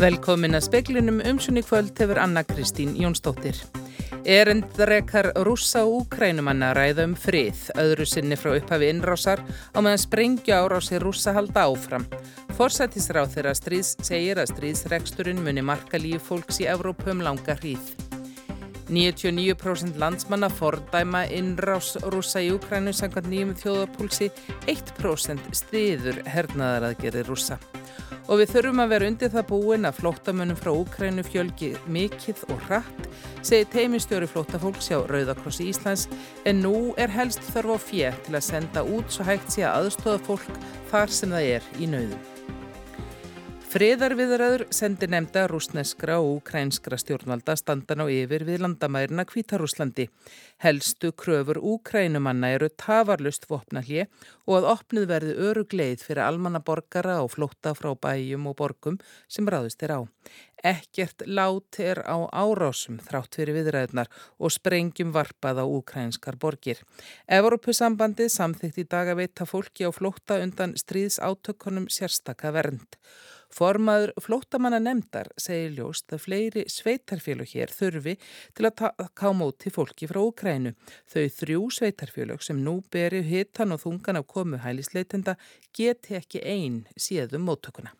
Velkomin að speklinum umsunni kvöld hefur Anna Kristín Jónsdóttir. Erendrekar rússa og úkrænumanna ræða um frið, öðru sinni frá upphafi innrásar á meðan sprengju árási rússa halda áfram. Forsættisráð þeirra stríðs segir að stríðsreksturinn muni marka líf fólks í Evrópum langa hríð. 99% landsmanna fordæma innrás rússa í Úkrænu samkvæmt nýjum þjóðapúlsi, 1% stiður hernaðaraðgerði rússa og við þurfum að vera undir það búin að flóttamönnum frá Úkrænu fjölgi mikill og hratt, segi teimistjóri flóttafólks hjá Rauðakrossi Íslands, en nú er helst þörf á fjö til að senda út svo hægt sé að aðstofa fólk þar sem það er í nauðum. Friðarviðraður sendi nefnda rúsneskra og ukrænskra stjórnvalda standan á yfir við landamærina Kvítarúslandi. Helstu kröfur úkrænumanna eru tafarlust vopnallið og að opnið verði örugleið fyrir almannaborgara og flótta frá bæjum og borgum sem ráðist er á. Ekkert lát er á árásum þrátt fyrir viðræðunar og sprengjum varpað á ukrænskar borgir. Evropasambandið samþygt í dag að veita fólki á flótta undan stríðs átökkunum sérstaka vernd. Formaður flóttamanna nefndar segir ljóst að fleiri sveitarfélög hér þurfi til að taka á móti fólki frá Ukrænu. Þau þrjú sveitarfélög sem nú beri hittan og þungan af komu hælisleitenda geti ekki einn síðum móttökuna.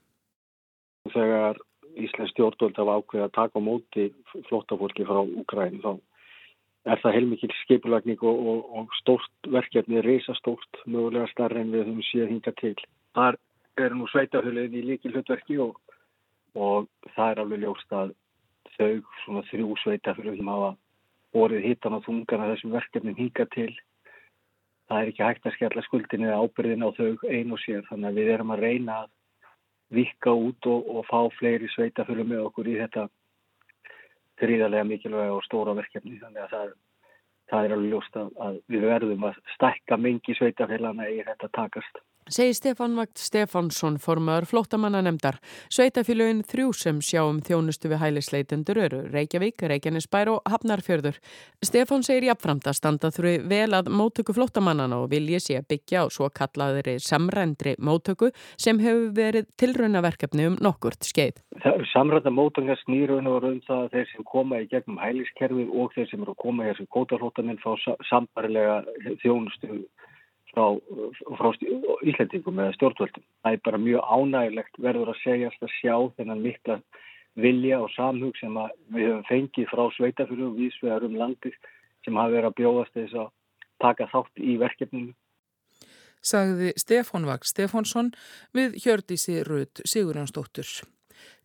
Þegar Íslands stjórnvöld hafa ákveðið að taka móti flóttafólki frá Ukrænu þá er það heilmikil skipulagning og, og, og stórt verkefni, reysa stórt, mögulega starra en við höfum síðan hinga til. Þar eru nú sveitahöluðin í líki hlutverki og, og það er alveg ljóst að þau svona þrjú sveitahöluðum hafa orðið hittan á þungan að þessum verkefnin hinga til. Það er ekki hægt að skella skuldin eða ábyrðin á þau einu og sér þannig að við erum að reyna að vika út og, og fá fleiri sveitahöluð með okkur í þetta þrýðarlega mikilvæga og stóra verkefni þannig að það, það er alveg ljóst að, að við verðum að stakka mengi sveitafélana í þetta takast segi Stefán Vagt Stefánsson formaður flóttamanna nefndar. Sveitafélögin þrjú sem sjá um þjónustu við hælisleitendur eru Reykjavík, Reykjanesbær og Hafnarfjörður. Stefán segir jafnframt að standa þurfi vel að móttöku flóttamannana og vilji sé að byggja á svo kallaðri samrændri móttöku sem hefur verið tilraunaverkefni um nokkurt skeið. Samrænda móttöku snýrun og um það að þeir sem koma í gegnum hæliskerfi og þeir sem eru að koma í þessu kótarflóttaminn fá sambarilega þjónustu frá, frá Íslandingum eða stjórnvöldum. Það er bara mjög ánægilegt verður að segjast að sjá þennan mikla vilja og samhug sem við höfum fengið frá sveitafjörðu og vísvegar um landið sem hafa verið að bjóðast þess að taka þátt í verkefninu. Sagði Stefán Vag Stefánsson við Hjördísi Rud Sigurjónsdóttur.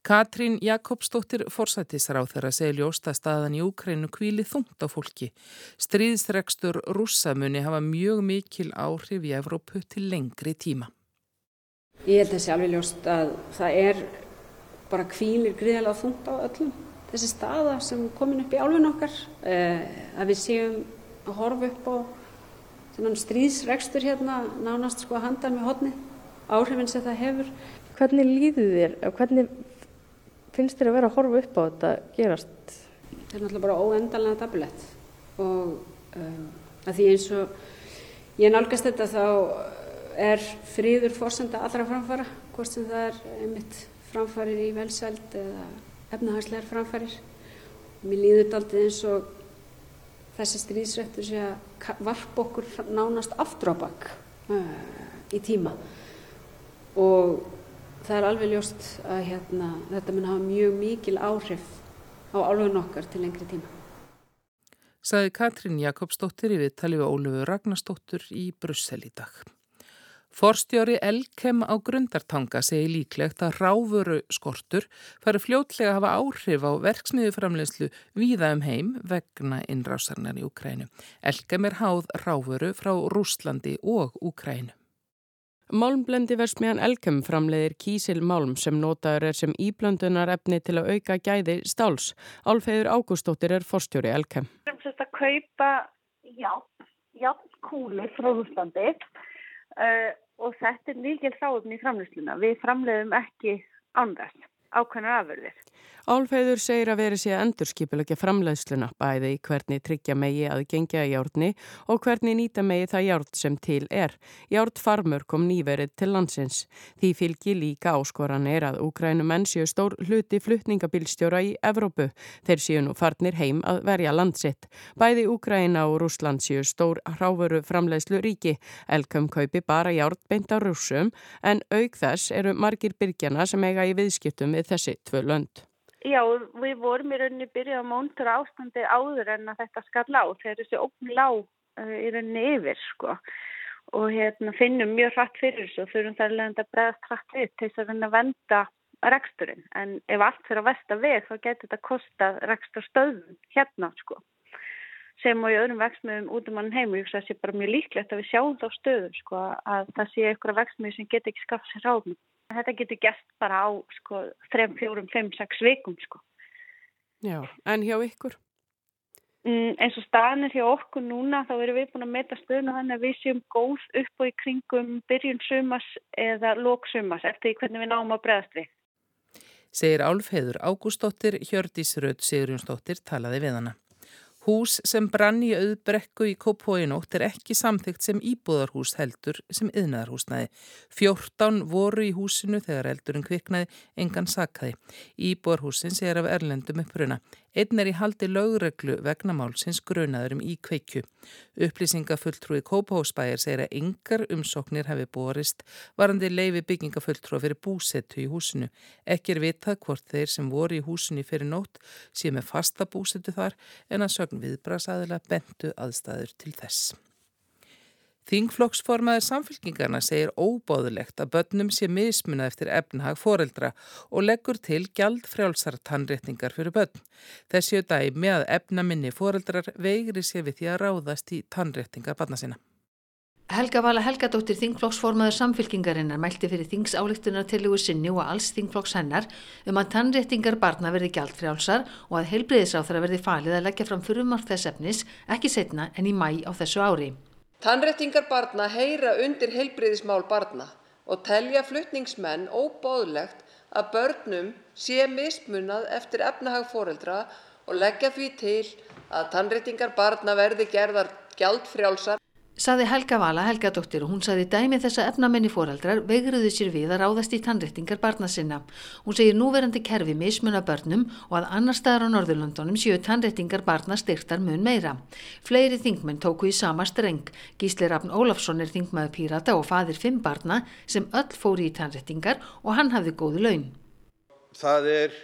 Katrín Jakobsdóttir forsættisráð þeirra segir ljóst að staðan í Úkrænu kvíli þungt á fólki. Stríðsregstur rússamunni hafa mjög mikil áhrif í Evrópu til lengri tíma. Ég held þessi alveg ljóst að það er bara kvílir gríðilega þungt á öllum. Þessi staða sem komin upp í álfin okkar, eh, að við séum að horfa upp á stríðsregstur hérna nánast sko að handa með hodni, áhrifin sem það hefur. Hvernig líður þér? Hvernig finnst þér að vera að horfa upp á þetta gerast? Það er náttúrulega bara óendalega dabulett og um, að því eins og ég nálgast þetta þá er fríður fórsenda allra framfara, hvort sem það er einmitt framfarir í velsæld eða efnahagslegar framfarir. Mér líður þetta alltaf eins og þessi stríðsrættur sé að varp okkur nánast aftur á bakk uh, í tíma og það er alveg ljóst að hérna, þetta mun hafa mjög mikil áhrif á álögun okkar til lengri tíma. Saði Katrín Jakobsdóttir í viðtali við Ólöfu Ragnarsdóttur í Brussel í dag. Forstjóri Elkem á grundartanga segi líklegt að ráfuru skortur fari fljótlega að hafa áhrif á verksmiðuframlegslu víða um heim vegna innrásarnar í Ukrænu. Elkem er háð ráfuru frá Rúslandi og Ukrænu. Málmblendi versmiðan Elkem framleiðir kísil málm sem notaður er sem íblöndunar efni til að auka gæði stáls. Álfeyður Ágústóttir er forstjóri Elkem. Við erum sérst að kaupa játnkúli frá Úslandi uh, og þetta er líkil þáðum í framleysluna. Við framleiðum ekki ánræst ákveðnar afurðir. Álfeyður segir að veri sé að endurskipilegja framleiðsluna bæði í hvernig tryggja megi að gengja í járni og hvernig nýta megi það járn sem til er. Járnfarmur kom nýverið til landsins. Því fylgi líka áskoran er að Úkrænum enn séu stór hluti flutningabilstjóra í Evrópu. Þeir séu nú farnir heim að verja landsitt. Bæði Úkræna og Rúsland séu stór hráveru framleiðslu ríki. Elkum kaupi bara járn beint á rúsum en auk þess eru margir byrgjana sem eiga í viðskiptum við þessi tvö lönd. Já, við vorum í rauninni byrjuð að móntura ástandi áður en að þetta skall á þegar þessi ógn lág uh, í rauninni yfir sko. Og hérna finnum mjög hratt fyrir þessu og þurfum þar leðandi að bregðast hratt við til þess að vinna að venda reksturinn. En ef allt fyrir að vesta veg þá getur þetta kosta rekstur hérna sko. Sem og í öðrum vexmiðum út um hann heim og ég veist að það sé bara mjög líklegt að við sjáum þá stöðu sko að það sé eitthvað vexmið sem getur ekki skafft sér ráðum Þetta getur gert bara á sko 3, 4, 5, 6 vikum sko. Já, en hjá ykkur? Mm, eins og staðanir hjá okkur núna þá erum við búin að meta stöðun og þannig að við séum góð upp og í kringum byrjun sumas eða lók sumas eftir hvernig við náum að bregðast við. Segir Álfheður Ágústóttir, Hjördís Rödd Sigurjónsdóttir talaði við hana. Hús sem brann í auðbrekku í Kópóinótt er ekki samþygt sem íbúðarhús heldur sem yðnaðarhúsnaði. 14 voru í húsinu þegar eldurinn kviknaði engan sakkaði. Íbúðarhúsins er af erlendum uppruna. Einn er í haldi lögreglu vegna málsins grunaðurum í kveikju. Upplýsingafulltrúi Kópahósbæjar segir að yngar umsóknir hefði borist varandi leifi byggingafulltrúa fyrir búsettu í húsinu. Ekki er vitað hvort þeir sem voru í húsinu fyrir nótt sé með fasta búsettu þar en að sögn viðbrasaðila bentu aðstæður til þess. Þingflokksformaður samfélkingarna segir óbóðulegt að börnum sé mismunað eftir efnahag foreldra og leggur til gjald frjálsar tannréttingar fyrir börn. Þessi dæmi að efnaminni foreldrar veigri sér við því að ráðast í tannréttingar barna sína. Helga Vala Helgadóttir þingflokksformaður samfélkingarinnar mælti fyrir þingsáleiktunar tilhugu sinni og alls þingflokks hennar um að tannréttingar barna verði gjaldfrjálsar og að heilbreyðisáþara verði falið að leggja fram fyrirmark þess efnis ekki setna en í mæ á þessu ári. Tannréttingar barna heyra undir heilbriðismál barna og telja flutningsmenn óbóðlegt að börnum sé mismunað eftir efnahag foreldra og leggja því til að tannréttingar barna verði gerðar gjaldfrjálsar Saði Helga Vala Helgadóttir og hún saði dæmi þess að efnamenni foreldrar veigruðu sér við að ráðast í tannréttingar barna sinna. Hún segir núverandi kerfi mismuna börnum og að annar staðar á Norðurlandunum séu tannréttingar barna styrtar mun meira. Fleiri þingmenn tóku í sama streng. Gísli Rafn Ólafsson er þingmaður pírata og fadir fimm barna sem öll fóri í tannréttingar og hann hafði góðu laun. Það er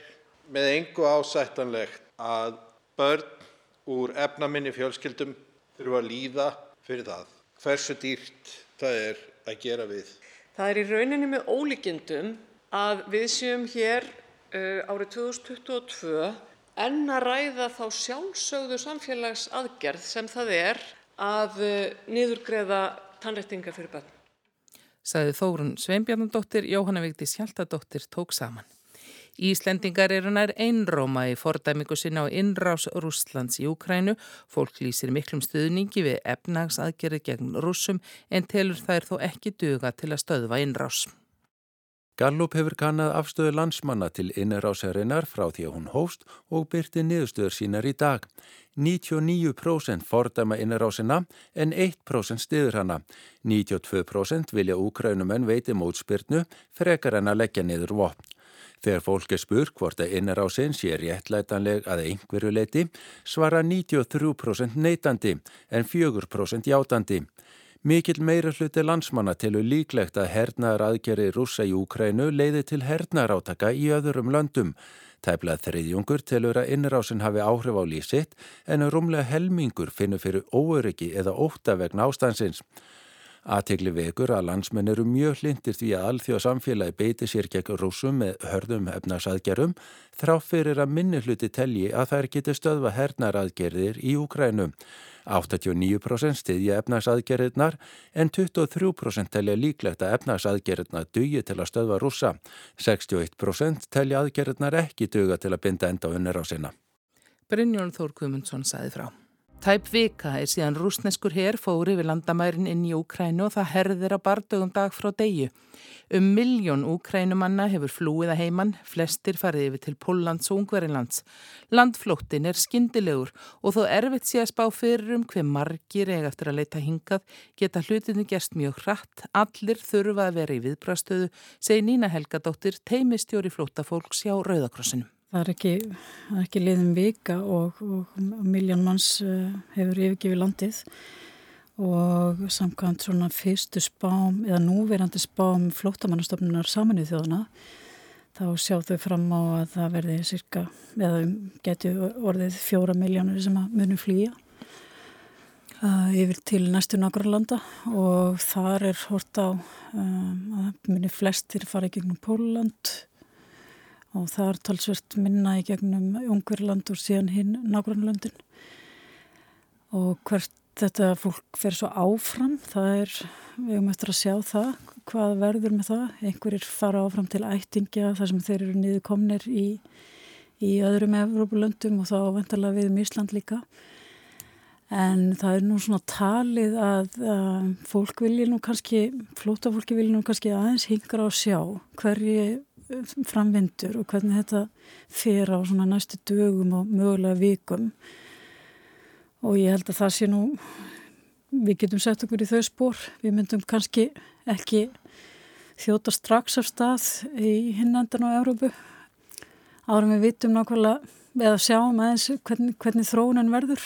með engu ásættanlegt að börn úr efnaminni fjölskyldum þurfa að líða fyrir það hversu dýrt það er að gera við. Það er í rauninni með ólíkindum að við séum hér uh, árið 2022 enn að ræða þá sjálfsögðu samfélagsaðgerð sem það er að uh, niðurgreða tannréttinga fyrir börn. Saði Þórun Sveinbjarnadóttir, Jóhanna Vigdís Hjaltadóttir tók saman. Íslendingar eru nær einróma í fordæmingu sinna á innrás Rúslands í Ukrænu. Fólk lýsir miklum stuðningi við efnagsaðgerði gegn rúsum en telur þær þó ekki duga til að stöðva innrás. Gallup hefur kannad afstöðu landsmanna til innrásarinnar frá því að hún hóst og byrti niðurstöður sínar í dag. 99% fordæma innrásina en 1% stiður hana. 92% vilja úkrænumenn veiti mótspyrnu frekar en að leggja niður vopn. Þegar fólk er spur hvort að innrásinn sé réttlætanleg að einhverju leiti svara 93% neitandi en 4% játandi. Mikil meira hluti landsmanna tilur líklegt að hernaðar aðgeri rúsa í Úkrænu leiði til hernaðar átaka í öðrum löndum. Tæplað þriðjungur tilur að innrásinn hafi áhrif á lísitt en rúmlega helmingur finnur fyrir óöryggi eða óta vegna ástansins. Aðtegli vekur að landsmenn eru mjög hlindir því að alþjóð samfélagi beiti sér gegn rúsum með hörðum efnarsaðgerum þráfyrir að minni hluti telji að þær geti stöðva hernaraðgerðir í Úkrænu. 89% stiðja efnarsaðgerðirnar en 23% telja líklegt að efnarsaðgerðirna dugi til að stöðva rúsa. 61% telja aðgerðirnar ekki duga til að binda enda unnir á sinna. Brynjólf Þór Gumundsson sæði frá. Tæp vika er síðan rúsneskur herr fóri við landamærin inn í Úkrænu og það herðir á bardögum dag frá degju. Um miljón Úkrænumanna hefur flúið að heiman, flestir farið yfir til Póllands og Ungverilands. Landflóttin er skindilegur og þó erfitt sé að spá fyrir um hver margir eiga eftir að leita hingað geta hlutinu gerst mjög hratt. Allir þurfa að vera í viðbrastöðu, segi Nína Helgadóttir, teimistjóri flótafólks hjá Rauðakrossinum. Það er ekki, ekki liðum vika og, og miljón manns uh, hefur yfirgifið landið. Og samkvæmt svona fyrstu spám eða núverandi spám flótamannastofnunar saminuð þjóðana þá sjá þau fram á að það verði cirka, eða getur orðið fjóra miljónur sem að munum flýja uh, yfir til næstu nákvæmlanda og þar er hort á um, að munir flestir fara í gegnum Póland og það er talsvert minna í gegnum Ungverland og síðan hinn nágrannlöndin og hvert þetta fólk fer svo áfram það er, við höfum eftir að sjá það hvað verður með það. Einhverjir fara áfram til ættingja þar sem þeir eru niður komnir í, í öðrum Evrópulöndum og þá vendarlega við um Ísland líka. En það er nú svona talið að, að fólk vilja nú kannski flótafólki vilja nú kannski aðeins hingra á sjá hverju framvindur og hvernig þetta fer á svona næstu dögum og mögulega vikum. Og ég held að það sé nú við getum sett okkur í þau spór við myndum kannski ekki þjóta strax af stað í hinnandan á Európu árum við vitum nákvæmlega eða sjáum aðeins hvernig, hvernig þróunan verður.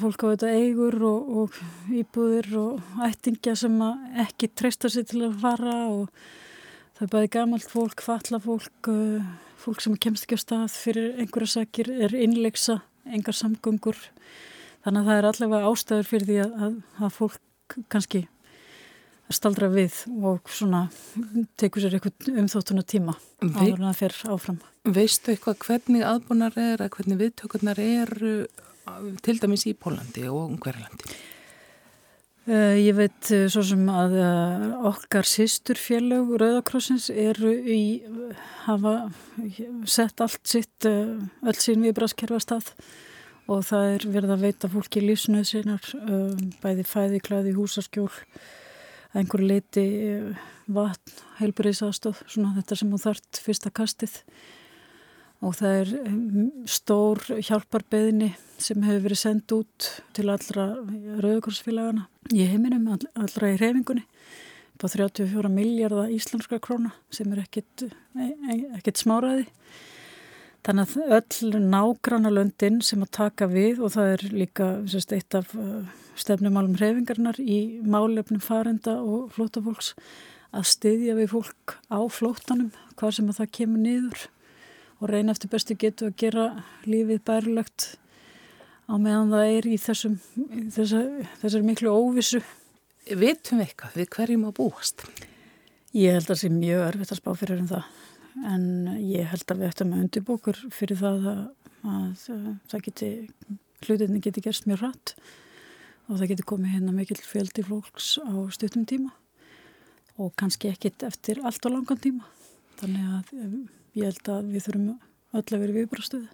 Fólk á þetta eigur og, og íbúðir og ættingja sem ekki treysta sér til að fara og Það er bæði gamalt fólk, falla fólk, uh, fólk sem kemst ekki á stað fyrir einhverja sakir, er innleiksa, engar samgöngur. Þannig að það er allavega ástæður fyrir því að, að, að fólk kannski staldra við og svona tekur sér eitthvað umþóttuna tíma áður en það fer áfram. Veistu eitthvað hvernig aðbúnar er að hvernig viðtökurnar er til dæmis í Pólandi og Ungverðarlandi? Uh, ég veit uh, svo sem að uh, okkar sýsturfélög Rauðakrossins eru í hafa sett allt sitt öll sín viðbráskerfa stað og það er verið að veita fólki lífsnöð sinnar bæði fæði, klæði, húsaskjól einhver leiti vatn, heilbúriðsastöð svona þetta sem þú þart fyrsta kastið og það er stór hjálparbeðni sem hefur verið sendt út til allra rauðukorsfélagana í heiminum, allra í reyfingunni på 34 miljardar íslenska króna sem er ekkit, e, e, ekkit smáraði. Þannig að öll nágranna löndin sem að taka við og það er líka sérst, eitt af uh, stefnumálum reyfingarnar í málefnum farenda og flótafólks að styðja við fólk á flótanum, hvað sem að það kemur niður og reyna eftir bestu getu að gera lífið bærilegt á meðan það er í þessum, þessar, þessar miklu óvissu. Vitum við eitthvað við hverjum að búast? Ég held að það sé mjög erfitt að spá fyrir um það en ég held að við ættum að undirbókur fyrir það að, að, að það geti, hlutinni geti gerst mjög rætt og það geti komið hérna mikill fjöldi flóks á stuttum tíma og kannski ekkit eftir allt og langan tíma. Þannig að ég held að við þurfum öll að vera viðbrástöðu.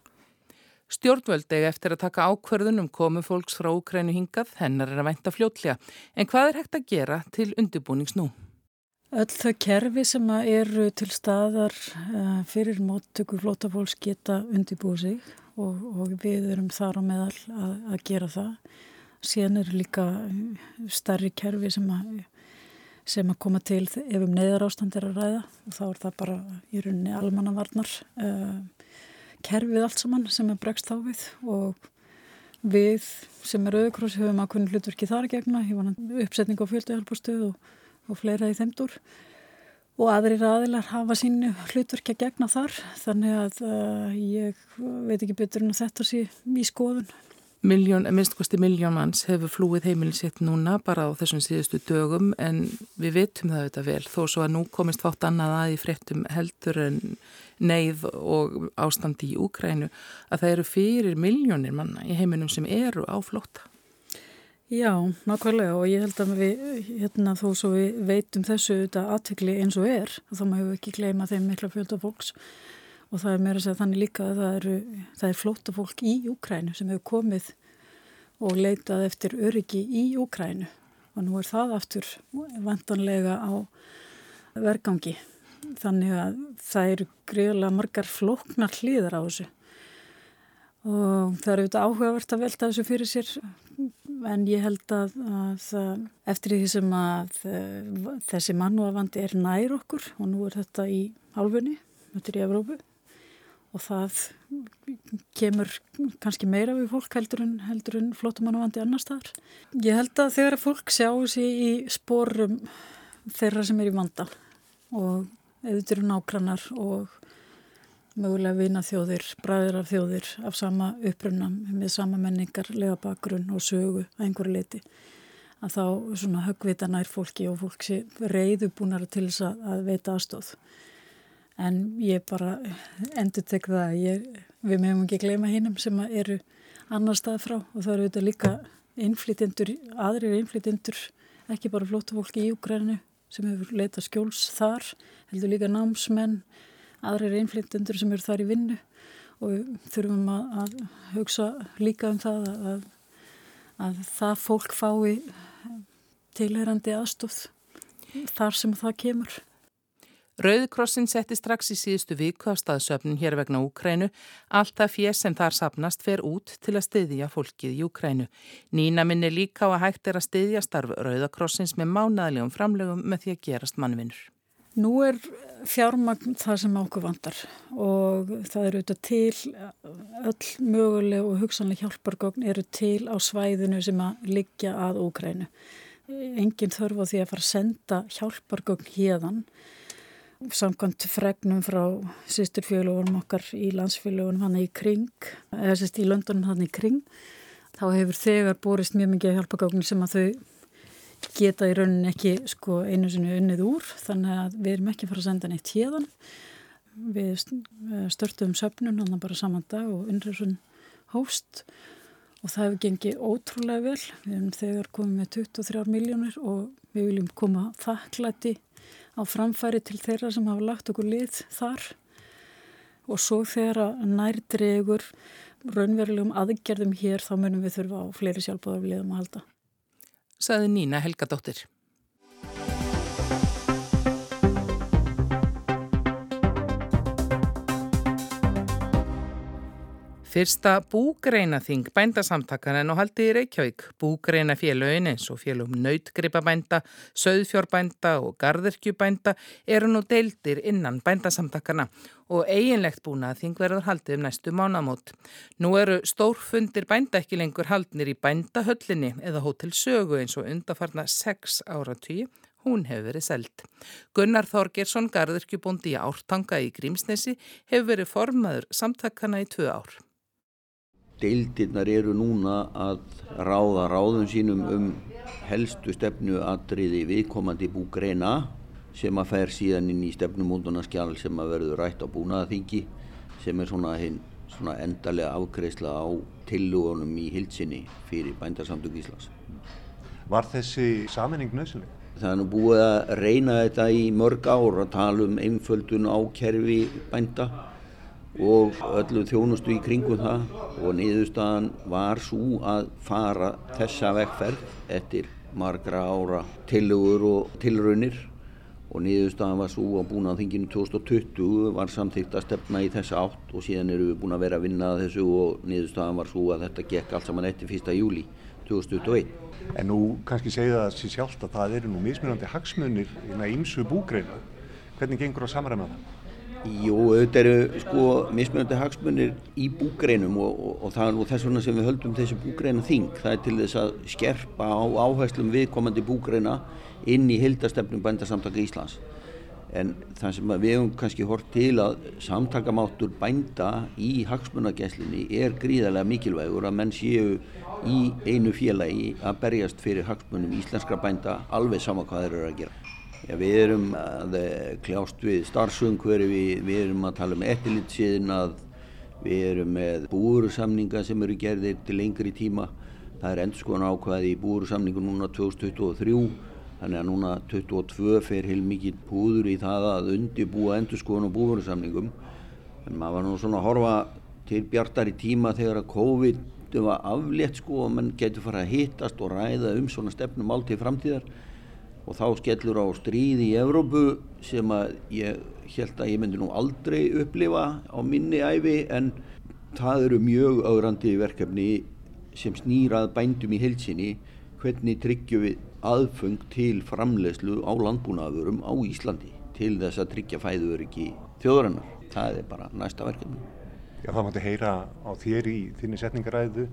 Stjórnvöldegi eftir að taka ákverðunum komu fólks frá Ukrænu hingað, hennar er að vænta fljótlega. En hvað er hægt að gera til undirbúnings nú? Öll þau kerfi sem eru til staðar uh, fyrir móttöku flótafólks geta undirbúið sig og, og við erum þar á meðal að, að gera það. Síðan eru líka starri kerfi sem að, sem að koma til ef um neyðar ástand er að ræða og þá er það bara í rauninni almannavarnar. Uh, kerfið allt saman sem er bregst þá við og við sem er auðvikross höfum að kunni hlutverki þar gegna, uppsetning á fjölduhjálparstöð og, og fleira í þeimdur og aðrir aðilar hafa sínu hlutverki að gegna þar þannig að uh, ég veit ekki betur en þetta sé í skoðun. Miljón, minnstkosti miljón manns hefur flúið heimilisitt núna bara á þessum síðustu dögum en við vitum það auðvitað vel þó svo að nú komist fátt annað að í fréttum heldur en neyð og ástandi í Úkrænu að það eru fyrir miljónir manna í heiminum sem eru á flótta. Já, nákvæmlega og ég held að við, hérna þó svo við veitum þessu þetta aðtekli eins og er, þá maður hefur ekki gleyma þeim mikla fjölda fólks og það er meira að segja þannig líka að það, eru, það er flóta fólk í Úkrænu sem hefur komið og leitað eftir öryggi í Úkrænu og nú er það aftur vantanlega á vergangi. Þannig að það eru greiðlega margar floknar hlýðar á þessu. Og það eru auðvitað áhugavert að velta þessu fyrir sér. En ég held að, að eftir því sem að eh, þessi mannúavandi er nær okkur og nú er þetta í álfunni, þetta er í Evrópu og það kemur kannski meira við fólk heldur en, heldur en flottumannavandi annar staðar. Ég held að þegar fólk sjáu sér í sporum þeirra sem er í vanda og auðvitað eru nákrannar og mögulega vina þjóðir, bræðir af þjóðir af sama upprunam með sama menningar, lega bakgrunn og sögu að einhverju liti að þá höggvita nær fólki og fólk sé reyðubúnar til þess að veita aðstóð en ég bara endur tek það að ég, við meðum ekki gleyma hinnum sem eru annar stað frá. Og það eru auðvitað líka innflytjendur, aðrir innflytjendur ekki bara flóta fólki í Ukræninu sem hefur leitað skjóls þar heldur líka námsmenn aðrir innflytjendur sem eru þar í vinnu. Og þurfum að, að hugsa líka um það að, að það fólk fái tilherandi aðstóð þar sem það kemur Rauðkrossin setti strax í síðustu viku af staðsöfnun hér vegna Úkrænu. Allt það fér sem þar sapnast fer út til að styðja fólkið í Úkrænu. Nína minni líka á að hægt er að styðja starf Rauðakrossins með mánaðlegum framlegum með því að gerast mannvinnur. Nú er fjármagn það sem ákur vandar og það eru auðvitað til, öll möguleg og hugsanlega hjálpargókn eru til á svæðinu sem að liggja að Úkrænu. Engin þörf á því að fara að senda hjálpargókn hérðan samkvæmt fregnum frá sýsturfjölugunum okkar í landsfjölugunum hann í kring, eða sérst í löndunum hann í kring, þá hefur þegar borist mjög mikið hjálpagáknir sem að þau geta í rauninni ekki sko, einu sinu unnið úr, þannig að við erum ekki fara að senda neitt hérðan. Við störtum söpnun hann bara saman dag og unnröðsun hóst og það hefur gengið ótrúlega vel. Við hefum þegar komið með 23 miljónir og við viljum koma þakklæti á framfæri til þeirra sem hafa lagt okkur lið þar og svo þegar nærdregur raunverulegum aðgerðum hér þá munum við þurfa á fleiri sjálfbáðarliðum að halda. Saði Nína Helgadóttir. Fyrsta búgreinaþing bændasamtakana en á haldi í Reykjavík. Búgreina félögin eins og félögum nautgripabænda, söðfjórbænda og gardirkjubænda eru nú deildir innan bændasamtakana og eiginlegt búnaþing verður haldið um næstu mánamót. Nú eru stórfundir bænda ekki lengur haldnir í bændahöllinni eða hótel sögu eins og undarfarna sex áratvíu hún hefur verið seld. Gunnar Þorgersson, gardirkjubóndi í Ártanga í Grímsnesi, hefur verið formaður samtakana í tvö ár deildirnar eru núna að ráða ráðum sínum um helstu stefnu atriði viðkomandi búgreina sem að fær síðan inn í stefnumóndunarskjál sem að verður rætt á búnaðaþingi sem er svona, hin, svona endarlega afkreisla á tillugunum í hilsinni fyrir bændarsamtök Íslands. Var þessi saminning nöðsynlega? Það er nú búið að reyna þetta í mörg ár að tala um einföldun á kerfi bænda og öllu þjónustu í kringum það og niðurstaðan var svo að fara þessa vekkferð eftir margra ára tilugur og tilraunir og niðurstaðan var svo að búin að þinginu 2020 var samþýtt að stefna í þessa átt og síðan eru við búin að vera að vinna að þessu og niðurstaðan var svo að þetta gekk allt saman eftir 1. júli 2021. En nú kannski segja það sér sjálft að það eru nú mismunandi hagsmunir í ímsu búgreina. Hvernig gengur það samræma það? Jú, auðvitað eru sko mismunandi hagsmunir í búgreinum og, og, og það er nú þess vegna sem við höldum þessi búgreina þing. Það er til þess að skerpa á áherslum viðkomandi búgreina inn í hildastefnum bændasamtaka Íslands. En það sem við hefum kannski hort til að samtakamáttur bænda í hagsmunageslinni er gríðarlega mikilvægur að menn séu í einu félagi að berjast fyrir hagsmunum íslenskra bænda alveg sama hvað þeir eru að gera. Já, við erum að eh, kljást við starfsumhverfi, við, við erum að tala um eftirlitsíðinað, við erum með búursamninga sem eru gerðir til lengri tíma. Það er endur skoðan ákvaði í búursamningu núna 2023, þannig að núna 2022 fer heil mikið búður í það að undibúa endur skoðan á búursamningum. En maður var nú svona að horfa til bjartar í tíma þegar að COVID að aflétt sko og mann getur fara að hittast og ræða um svona stefnum allt í framtíðar og þá skellur á stríði í Evrópu sem að ég held að ég myndi nú aldrei upplifa á minni æfi en það eru mjög augrandi verkefni sem snýrað bændum í heilsinni hvernig tryggjum við aðfung til framlegslu á landbúnaðurum á Íslandi til þess að tryggja fæðuöryggi þjóðurinnar. Það er bara næsta verkefni. Já, það mátti heyra á þér í þinni setningaræðu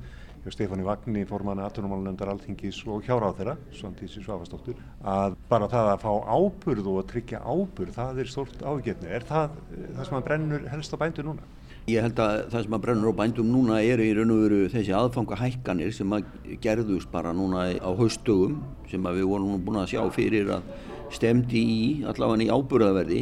hjá Stefáni Vagni, formann aðtunumálunendar Alþingis og hjáráð þeirra, Svandísi Svafastóttur, að bara það að fá áburð og að tryggja áburð, það er stórt ágefni. Er það það sem að brennur helst á bændu núna? Ég held að það sem að brennur á bændum núna er í raun og veru þessi aðfanga hækkanir sem að gerðust bara núna á haustugum sem að við vorum búin að sjá fyrir að stemdi í allavega í áburðaverði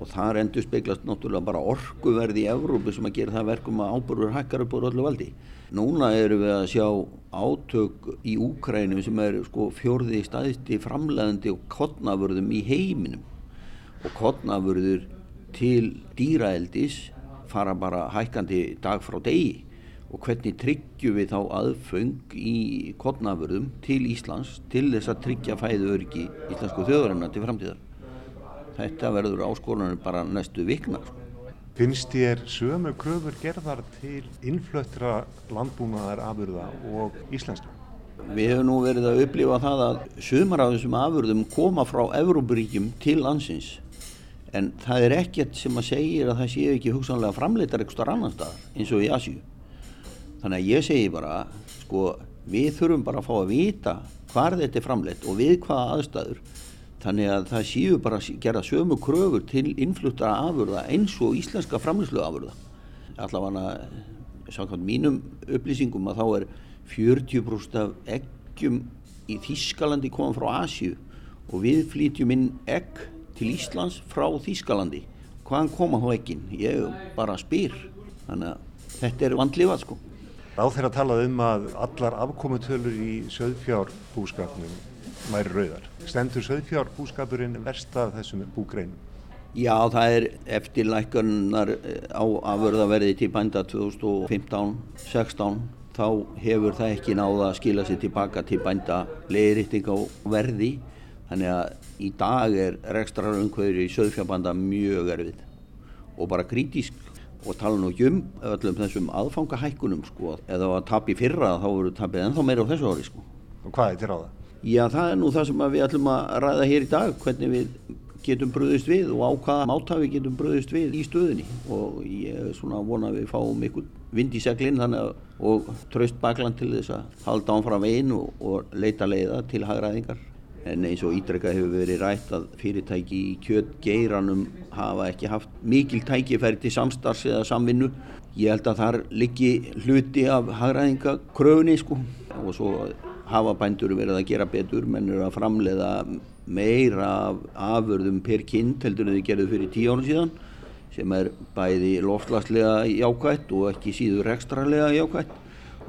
og það endur speglast náttúrulega bara orkuverði í Evrópu sem að gera það verkum að áburður hækkar upp á öllu valdi. Núna erum við að sjá átök í Úkrænum sem er sko fjörði staðisti framlegandi og kottnafurðum í heiminum og kottnafurður til dýraeldis fara bara hækkandi dag frá degi og hvernig tryggjum við þá aðföng í kodnaförðum til Íslands til þess að tryggja fæðu öryggi íslensku þjóðarinnar til framtíðar. Þetta verður áskorunum bara næstu vikna. Finnst þér sömu kröfur gerðar til innflöttra landbúnaðar afurða og íslensku? Við hefum nú verið að upplifa það að sömur af þessum afurðum koma frá Evrópuríkjum til landsins en það er ekkert sem að segja að það séu ekki hugsanlega framleitar eitthvað annan staðar eins og í Asjú þannig að ég segi bara sko við þurfum bara að fá að vita hvar þetta er framleitt og við hvaða aðstæður þannig að það séu bara að gera sömu kröfur til innflutta afurða eins og íslenska framleyslu afurða allavega samkvæmt mínum upplýsingum að þá er 40% af eggjum í Þískalandi koma frá Asjú og við flytjum inn egg til Íslands frá Þýskalandi. Hvaðan koma þá ekkin? Ég bara spyr. Þannig að þetta er vandlifað sko. Ráð þeirra talað um að allar afkomutölur í söðfjárbúskapnum væri rauðar. Stendur söðfjárbúskapurinn versta þessum búgreinum? Já, það er eftir lækarnar á afverðaverði til bænda 2015-16 þá hefur það ekki náða að skila sér tilbaka til bænda leiðrýtting á verði þannig að í dag er rekstrar umhverju í söðfjárbanda mjög erfið og bara kritísk og tala nú ekki um öllum þessum aðfangahækkunum sko eða að tapi fyrra þá verður tapið ennþá meira á þessu ári sko Og hvað er til ráða? Já það er nú það sem við ætlum að ræða hér í dag hvernig við getum bröðist við og á hvaða máta við getum bröðist við í stöðinni og ég svona vona að við fáum ykkur vind í seglinn að og traust bakland til þess að halda ánfram veginn og, og leita leiða til hagræðingar. En eins og ídrega hefur verið rætt að fyrirtæki í kjötgeiranum hafa ekki haft mikil tækifæri til samstars eða samvinnu. Ég held að þar liggi hluti af hagræðingakröfunni sko. Og svo hafa bændur verið að gera betur, menn eru að framleiða meira af afurðum per kind heldur en þau gerðu fyrir tíu ánum síðan sem er bæði loftlagslega jákvætt og ekki síður rekstralega jákvætt.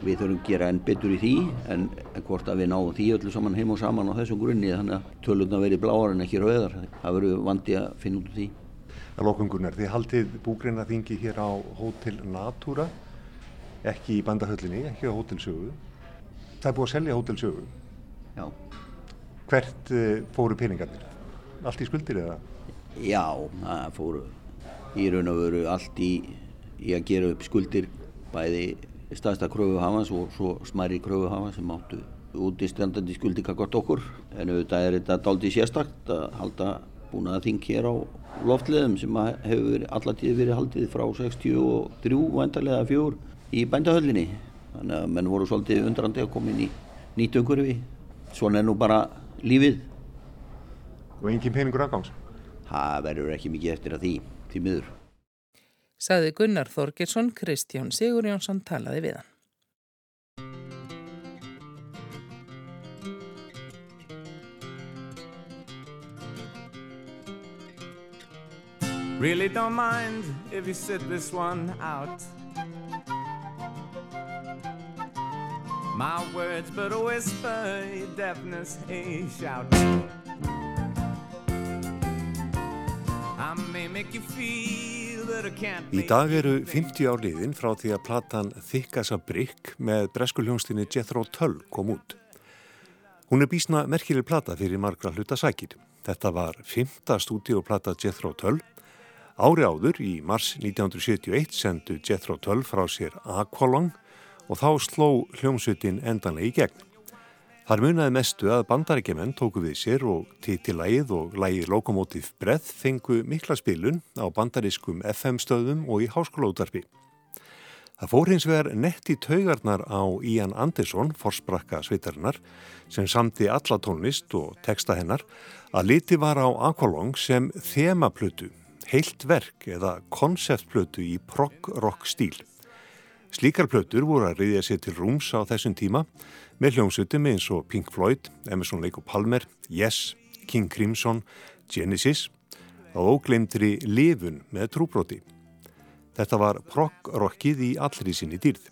Við þurfum að gera enn betur í því en hvort að við náum því öllu saman heim og saman á þessum grunni þannig að tölurna verið bláar en ekki rauðar það verður vandi að finna út úr því. Það lókungunar, þið haldið búgreina þingi hér á Hotel Natura ekki í bandahöllinni, ekki á Hotel Sögu það er búið að selja Hotel Sögu Já Hvert uh, fóru peningarnir? Allt í skuldir eða? Já, það fóru í raun og veru allt í, í að gera upp skuldir bæði staðsta kröfuhafans og svo smæri kröfuhafans sem áttu út í strandandi skuldi kakvart okkur en auðvitað er þetta daldi sérstakt að halda búin að þing hér á loftleðum sem hefur allatíð verið haldið frá 63 vantarlega fjór í bændahöllinni þannig að menn voru svolítið undrandi að koma inn í nýtungurfi svona er nú bara lífið Og engin peningur afgangs? Það verður ekki mikið eftir að því, því miður Saði Gunnar Þorgilsson, Kristján Sigur Jónsson talaði við hann. Really don't mind if you sit this one out. My words but a whisper, your deafness a shout. I may make you feel Í dag eru 50 ár liðin frá því að platan Þykkasa Brygg með breskuljónstinni Jethro Tull kom út. Hún er bísna merkileg plata fyrir margra hluta sækir. Þetta var fymta stúdíoplata Jethro Tull. Ári áður í mars 1971 sendu Jethro Tull frá sér Aqualung og þá sló hljómsutin endanlega í gegn. Þar munaði mestu að bandarækjumenn tóku við sér og títilægið og lægið Lokomotiv Breath fengu mikla spilun á bandarískum FM stöðum og í háskólóðarfi. Það fór hins vegar nett í taugarnar á Ian Anderson, forsprakka sveitarinnar, sem samti alla tónlist og texta hennar, að liti var á Aqualong sem þemaplötu, heilt verk eða konceptplötu í prog-rock stíl. Slíkar plötur voru að reyðja sér til rúms á þessum tíma með hljómsutum eins og Pink Floyd, Emerson Lake Palmer, Yes, King Crimson, Genesis og óglemdri Livun með trúbróti. Þetta var prog-rockið í allri sinni dýrð.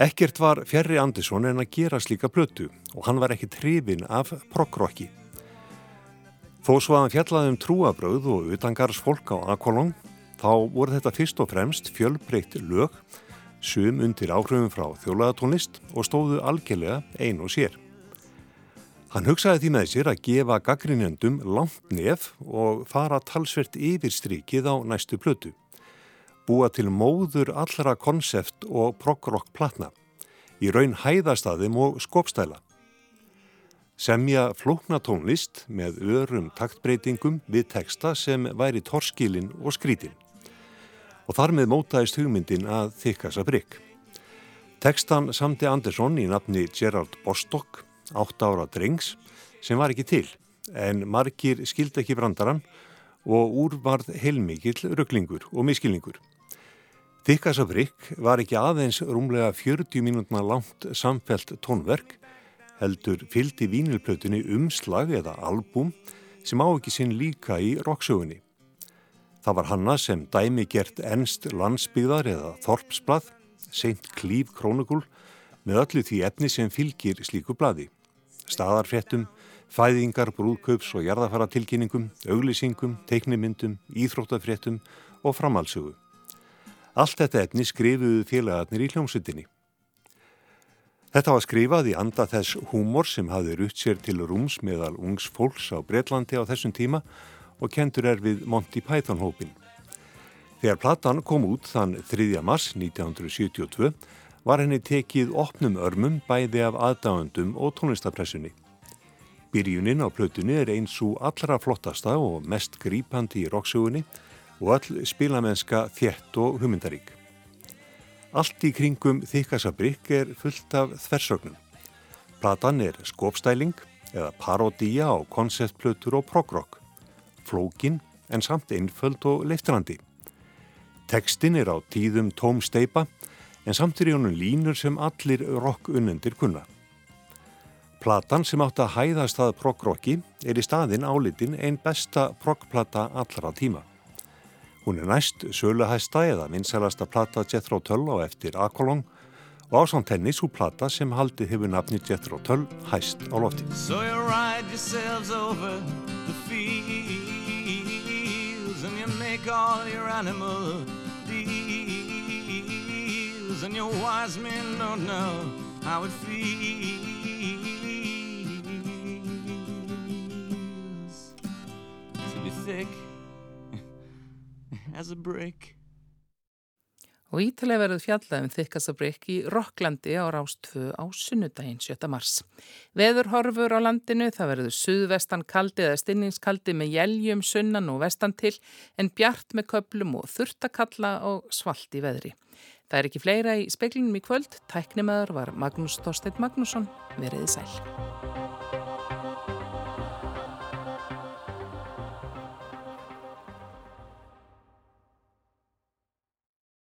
Ekkert var Ferri Andersson en að gera slíka plötu og hann var ekki trefin af prog-rocki. Þó svo að hann fjallaði um trúabröð og utangars fólk á Aqualong, þá voru þetta fyrst og fremst fjölbreytt lög sum undir áhrifum frá þjólaðatónlist og stóðu algjörlega ein og sér. Hann hugsaði því með sér að gefa gaggrinjandum langt nef og fara talsvert yfir strikið á næstu plötu. Búa til móður allra konsept og prog-rock platna, í raun hæðastaðum og skopstæla. Semja flókna tónlist með örum taktbreytingum við teksta sem væri torskilin og skrítin og þar með mótaðist hugmyndin að þykasa brygg. Tekstan samti Andersson í nafni Gerald Bostock, 8 ára drengs, sem var ekki til, en margir skildi ekki brandaran og úrvarð heilmikill rugglingur og miskilningur. Þykasa brygg var ekki aðeins rúmlega 40 mínútna langt samfelt tónverk, heldur fyldi vínilplötunni umslag eða albúm sem á ekki sinn líka í roksögunni. Það var hanna sem dæmi gert ennst landsbyðar eða þorpsblað, seint klíf krónugul, með öllu því efni sem fylgir slíku bladi. Staðarfrettum, fæðingar, brúðkaups og jarðafaratilkynningum, auglýsingum, teiknimyndum, íþróttafrettum og framhalsögu. Allt þetta efni skrifuðu félagarnir í hljómsutinni. Þetta var skrifað í anda þess húmor sem hafði rutt sér til rúms meðal ungs fólks á Breitlandi á þessum tíma og kentur er við Monty Python hópin. Þegar platan kom út þann 3. mars 1972 var henni tekið opnum örmum bæði af aðdáðundum og tónlistapressunni. Byrjunin á plötunni er eins og allra flottasta og mest grípandi í roksögunni og all spilamennska þjett og humindarík. Allt í kringum þykkasabrikk er fullt af þversögnum. Platan er skopstæling eða parodía á konceptplötur og progrock flókin en samt einföld og leiftrandi. Tekstin er á tíðum tóm steipa en samt er í honum línur sem allir rock-unnendir kunna. Platan sem átt að hæðast að prog-rocki er í staðin álitin einn besta prog-plata allra tíma. Hún er næst söluhæsta eða vinsælasta plata Jethro Tull á eftir Akolong og ásand henni svo plata sem haldið hefur nafni Jethro Tull hæst á lofti. So make all your animal deals, and your wise men don't know how it feels to be thick as a brick. Og ítalega verður fjallað um þykkastabrik í Rokklandi á Rástfö á sunnudaginn 7. mars. Veður horfur á landinu, það verður suðvestan kaldi eða stinningskaldi með jæljum sunnan og vestan til en bjart með köplum og þurftakalla og svalt í veðri. Það er ekki fleira í speklinum í kvöld. Tæknimaður var Magnús Þorstein Magnússon. Veriði sæl.